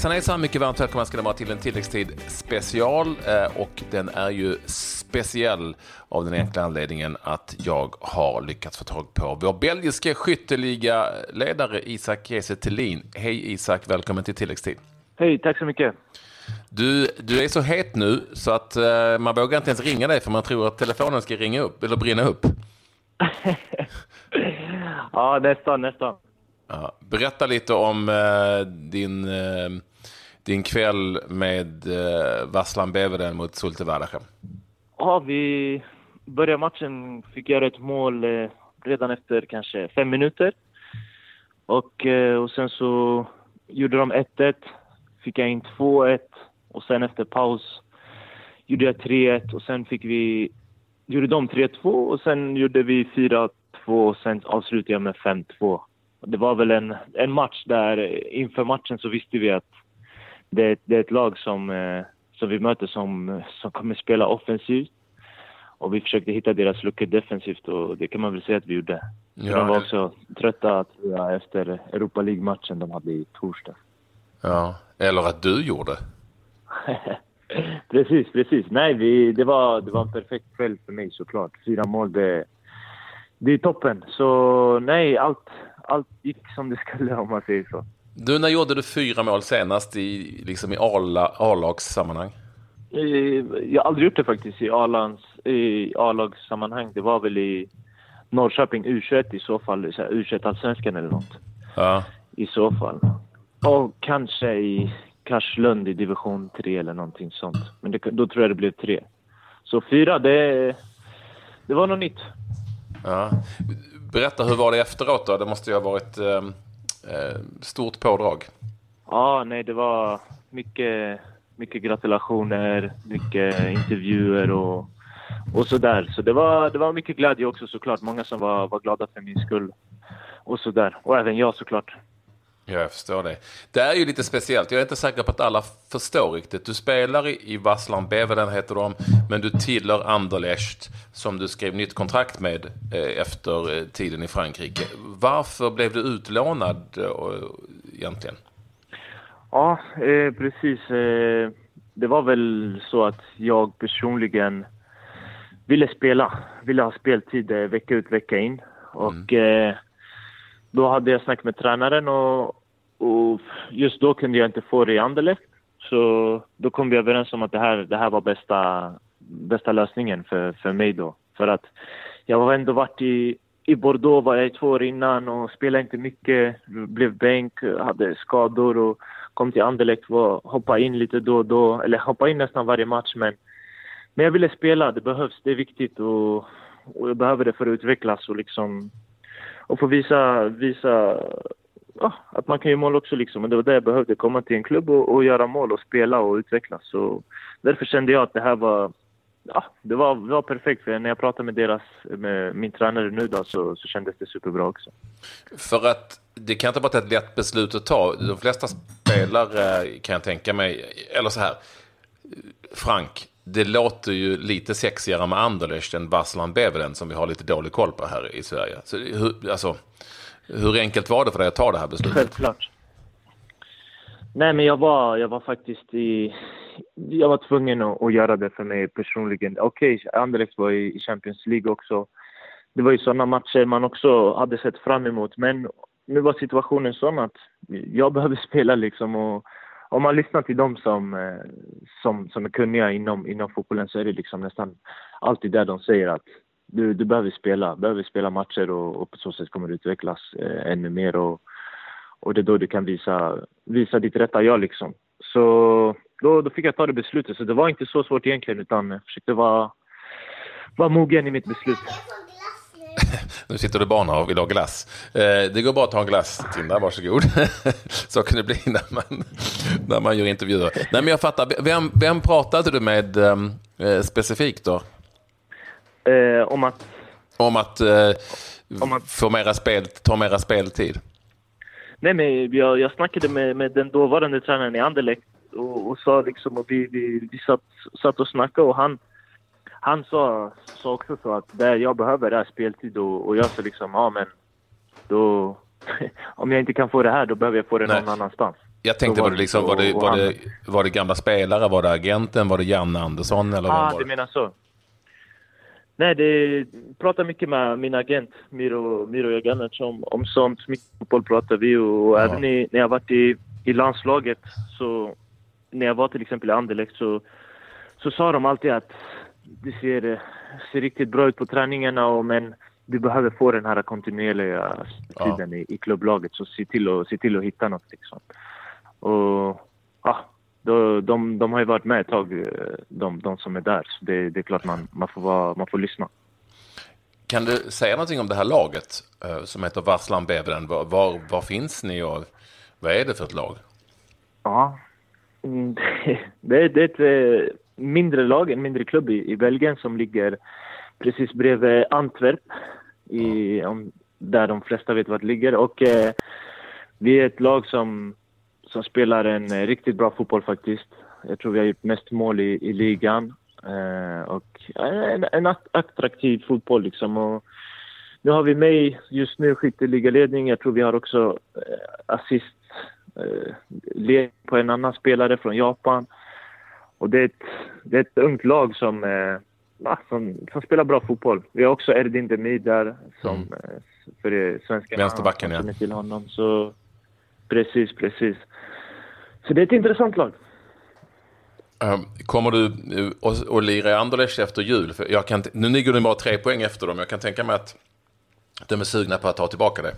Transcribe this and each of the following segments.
Hejsan hejsan, mycket varmt välkomna ska ni vara till en tilläggstid special eh, och den är ju speciell av den enkla anledningen att jag har lyckats få tag på vår belgiske skytteliga-ledare Isak Kiese Hej Isak, välkommen till tilläggstid. Hej, tack så mycket. Du, du är så het nu så att uh, man vågar inte ens ringa dig för man tror att telefonen ska ringa upp eller brinna upp. ja, nästan, nästan. Ja, berätta lite om eh, din, eh, din kväll med eh, Vasslan Beveren mot Sulte Ja, vi började matchen, fick göra ett mål eh, redan efter kanske fem minuter. Och, eh, och sen så gjorde de 1-1, fick jag in 2-1 och sen efter paus gjorde jag 3-1 och sen fick vi... Gjorde de 3-2 och sen gjorde vi 4-2 och sen avslutade jag med 5-2. Det var väl en, en match där inför matchen så visste vi att det, det är ett lag som, eh, som vi möter som, som kommer spela offensivt. Och vi försökte hitta deras luckor defensivt och det kan man väl säga att vi gjorde. Ja, de var också trötta jag, efter Europa League-matchen de hade i torsdag. Ja, eller att du gjorde. precis, precis. Nej, vi, det, var, det var en perfekt kväll för mig såklart. Fyra mål, det, det är toppen. Så nej, allt, allt gick som det skulle om man säger så. Du, när gjorde du fyra mål senast i, liksom i A-lagssammanhang? Jag har aldrig gjort det faktiskt i A-lagssammanhang. Det var väl i Norrköping U21 i så fall, U21-allsvenskan eller något. Ja. I så fall. Och kanske i Karlslund i division 3 eller någonting sånt. Men det, då tror jag det blev tre. Så fyra, det, det var något nytt. Ja. Berätta, hur var det efteråt då? Det måste ju ha varit ehm, eh, stort pådrag. Ja, nej, det var mycket, mycket gratulationer, mycket intervjuer och, och sådär. Så det var, det var mycket glädje också såklart. Många som var, var glada för min skull och sådär. Och även jag såklart. Jag förstår det. Det är ju lite speciellt. Jag är inte säker på att alla förstår riktigt. Du spelar i, Vasslan Bevelen heter de, men du tillhör Anderlecht som du skrev nytt kontrakt med eh, efter eh, tiden i Frankrike. Varför blev du utlånad eh, egentligen? Ja, eh, precis. Det var väl så att jag personligen ville spela. Ville ha speltid vecka ut, vecka in. Och mm. då hade jag snackat med tränaren och och just då kunde jag inte få det i Anderlecht. Så då kom vi överens om att det här, det här var bästa, bästa lösningen för, för mig då. För att jag har ändå varit i, i Bordeaux var jag i två år innan och spelade inte mycket. Blev bänk, hade skador och kom till Anderlecht och hoppade in lite då och då. Eller hoppade in nästan varje match men, men jag ville spela, det behövs, det är viktigt och, och jag behöver det för att utvecklas och liksom och få visa, visa ja, att man kan göra mål också liksom. Men det var det jag behövde, komma till en klubb och, och göra mål och spela och utvecklas. Så därför kände jag att det här var, ja, det var, det var perfekt. För när jag pratade med deras, med min tränare nu då, så, så kändes det superbra också. För att det kan inte vara ett lätt beslut att ta. De flesta spelare kan jag tänka mig, eller så här, Frank, det låter ju lite sexigare med Anderlecht än Vasslan Bevelen som vi har lite dålig koll på här i Sverige. Så, alltså, hur enkelt var det för dig att ta det här beslutet? Självklart. Nej, men jag var, jag var faktiskt i... Jag var tvungen att, att göra det för mig personligen. Okej, okay, Anderlecht var i Champions League också. Det var ju sådana matcher man också hade sett fram emot. Men nu var situationen sån att jag behöver spela liksom. Och om man lyssnar till dem som, eh, som, som är kunniga inom, inom fotbollen så är det liksom nästan alltid där de säger att du, du behöver spela, behöver spela matcher och, och på så sätt kommer du utvecklas eh, ännu mer och, och det är då du kan visa, visa ditt rätta jag liksom. Så då, då fick jag ta det beslutet, så det var inte så svårt egentligen utan jag försökte vara, vara mogen i mitt beslut. nu sitter du barn och vill ha glass. Eh, det går bra att ta en glass, Tinda, varsågod. så kan det bli när man, när man gör intervjuer. Nej, men jag fattar. Vem, vem pratade du med eh, specifikt då? Eh, om att... Om att, eh, om att få mera spel, ta mera speltid? Nej, men jag, jag snackade med, med den dåvarande tränaren i Anderlecht och, och sa liksom, och vi, vi, vi satt, satt och snackade och han, han sa, sa också så att det jag behöver är speltid och, och jag sa liksom, ja men då, om jag inte kan få det här då behöver jag få det Nej. någon annanstans. Jag tänkte, var det, liksom, var, det, var, det, var det gamla spelare, var det agenten, var det Janne Andersson? Eller ah, var du menar så. Nej, det pratar mycket med min agent Miro, Miro Jaganac om, om sånt. Mycket fotboll pratar vi och ja. även i, när jag varit i, i landslaget så när jag var till exempel i Anderlecht så, så sa de alltid att det ser, ser riktigt bra ut på träningarna och men du behöver få den här kontinuerliga tiden ja. i, i klubblaget så se till, att, se till att hitta något liksom. Och ja, de, de, de har ju varit med ett tag, eh, de, de som är där. Så det, det är klart man, man, får vara, man får lyssna. Kan du säga någonting om det här laget uh, som heter Varslan Beveren? Var, var, var, finns ni och vad är det för ett lag? Ja, mm, det, det är ett eh, mindre lag, en mindre klubb i, i Belgien som ligger precis bredvid Antwerp, i, om, där de flesta vet var det ligger. Och eh, vi är ett lag som som spelar en eh, riktigt bra fotboll faktiskt. Jag tror vi har gjort mest mål i, i ligan. Eh, och en, en, attraktiv fotboll liksom. Och nu har vi med just nu skytteligaledning. Jag tror vi har också eh, assist eh, på en annan spelare från Japan. Och det är ett, det är ett ungt lag som, eh, som, som, spelar bra fotboll. Vi har också Erdin Demir där som mm. Eh, för det svenska Vänsterbacken, ja. till honom. Så, precis, precis. Så det är ett intressant lag. Ehm, kommer du att eh, lira i Anderlecht efter jul? För jag kan, nu ligger du bara tre poäng efter dem. Jag kan tänka mig att de är sugna på att ta tillbaka det.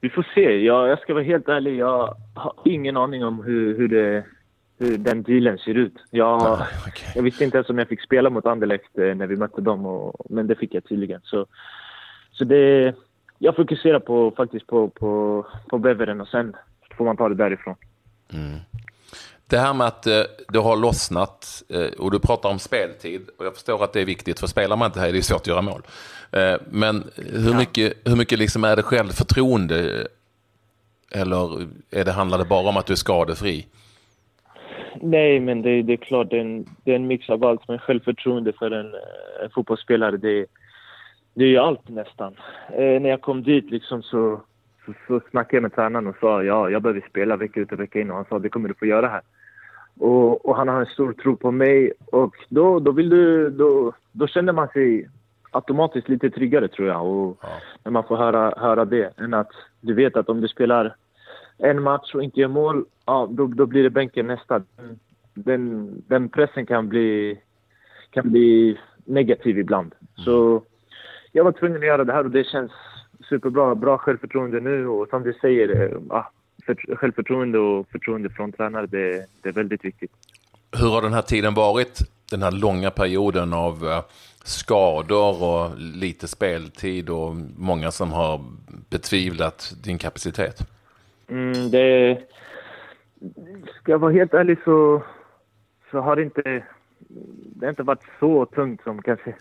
Vi får se. Jag, jag ska vara helt ärlig. Jag har ingen aning om hur, hur, det, hur den dealen ser ut. Jag, ah, okay. jag visste inte ens om jag fick spela mot Anderlecht eh, när vi mötte dem, och, men det fick jag tydligen. Så, så det, jag fokuserar på, faktiskt på, på, på Beveren och sen får man ta det därifrån. Mm. Det här med att eh, det har lossnat eh, och du pratar om speltid och jag förstår att det är viktigt för spelar man inte här är det svårt att göra mål. Eh, men hur mycket, hur mycket liksom är det självförtroende eller är det, handlar det bara om att du är skadefri? Nej, men det, det är klart det är, en, det är en mix av allt. Men självförtroende för en, en fotbollsspelare, det, det är ju allt nästan. Eh, när jag kom dit liksom så så, så snackade jag med tränaren och sa ja, jag behöver spela vecka ut och vecka in och han sa det kommer du få göra här. Och, och han har en stor tro på mig och då, då, vill du, då, då känner man sig automatiskt lite tryggare tror jag. Och ja. När man får höra, höra det än att du vet att om du spelar en match och inte gör mål, ja, då, då blir det bänken nästa. Den, den pressen kan bli, kan bli negativ ibland. Mm. Så jag var tvungen att göra det här och det känns superbra. Bra självförtroende nu och som du säger, eh, ja, för, självförtroende och förtroende från tränare, det, det är väldigt viktigt. Hur har den här tiden varit? Den här långa perioden av eh, skador och lite speltid och många som har betvivlat din kapacitet? Mm, det, ska jag vara helt ärlig så, så har det inte, det har inte varit så tungt som kanske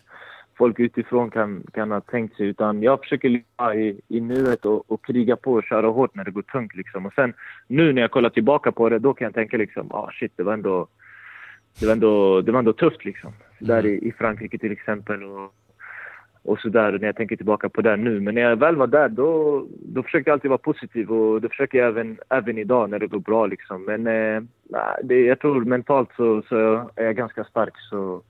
folk utifrån kan, kan ha tänkt sig. Utan jag försöker leva i, i nuet och, och kriga på och köra hårt när det går tungt. Liksom. Och sen nu när jag kollar tillbaka på det, då kan jag tänka liksom, ah shit, det var ändå, det var ändå, det var ändå tufft liksom. Mm. Där i, i Frankrike till exempel. Och, och sådär när jag tänker tillbaka på det nu. Men när jag väl var där då, då försökte jag alltid vara positiv och det försöker jag även, även idag när det går bra liksom. Men eh, det, jag tror mentalt så, så är jag ganska stark så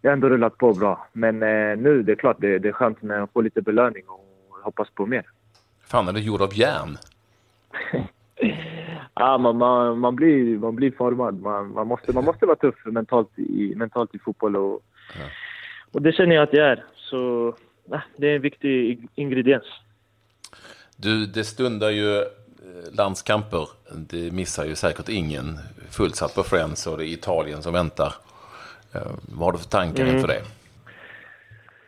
det har ändå rullat på bra. Men eh, nu, det är klart, det, det är skönt med att få lite belöning och hoppas på mer. Fan, är du gjord av järn? ja, man, man, man, blir, man blir formad. Man, man, måste, man måste vara tuff mentalt i, mentalt i fotboll och, ja. och det känner jag att jag är. Så ja, det är en viktig ingrediens. Du, det stundar ju eh, landskamper. Det missar ju säkert ingen. Fullsatt på Friends och det är Italien som väntar. Eh, vad har du för tankar mm. inför det?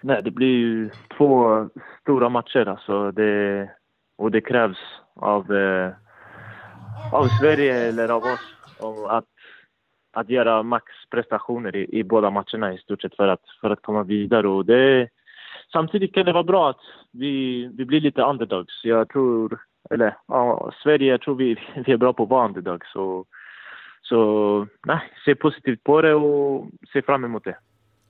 Nej, det blir ju två stora matcher alltså. Det, och det krävs av, eh, av Sverige eller av oss att, att göra maxprestationer i, i båda matcherna i stort sett för att, för att komma vidare. Och det, samtidigt kan det vara bra att vi, vi blir lite underdogs. Jag tror, eller ja, Sverige, jag tror vi, vi är bra på att vara underdogs. Och, så nej, se positivt på det och se fram emot det.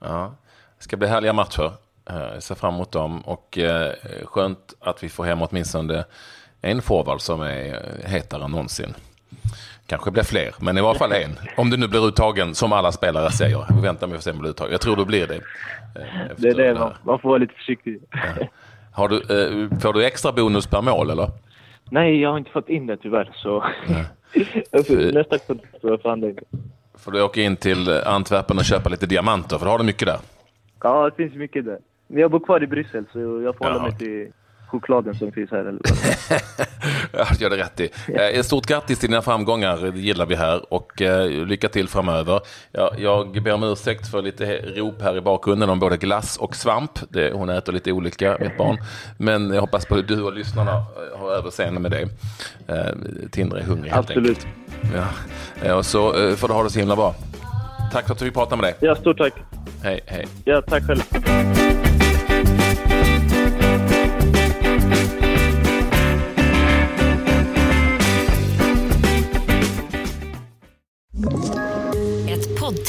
Ja, det ska bli härliga matcher. Jag eh, ser fram emot dem och eh, skönt att vi får hem åtminstone en forward som är hetare än någonsin. Kanske blir fler, men i varje fall en. Om du nu blir uttagen, som alla spelare säger. Vi väntar med att se om du blir uttagen. Jag tror du blir det. Eh, det är det, man, man får vara lite försiktig. Ja. Har du, eh, får du extra bonus per mål eller? Nej, jag har inte fått in det tyvärr. Så nästa kund jag förhandla Får du åka in till Antwerpen och köpa lite diamanter, för har du mycket där? Ja, det finns mycket där. Men jag bor kvar i Bryssel, så jag får ja. hålla mig till chokladen som finns här. Eller ja, det gör det rätt i. Eh, stort grattis till dina framgångar, det gillar vi här. Och eh, lycka till framöver. Jag, jag ber om ursäkt för lite rop här i bakgrunden om både glass och svamp. Det, hon äter lite olika, mitt barn. Men jag hoppas på att du och lyssnarna eh, har överseende med det. Tindre är hungrig helt Absolut. enkelt. Ja. Och så får du ha det så himla bra. Tack för att du fick prata med dig. Ja, stort tack. Hej, hej. Ja, tack själv.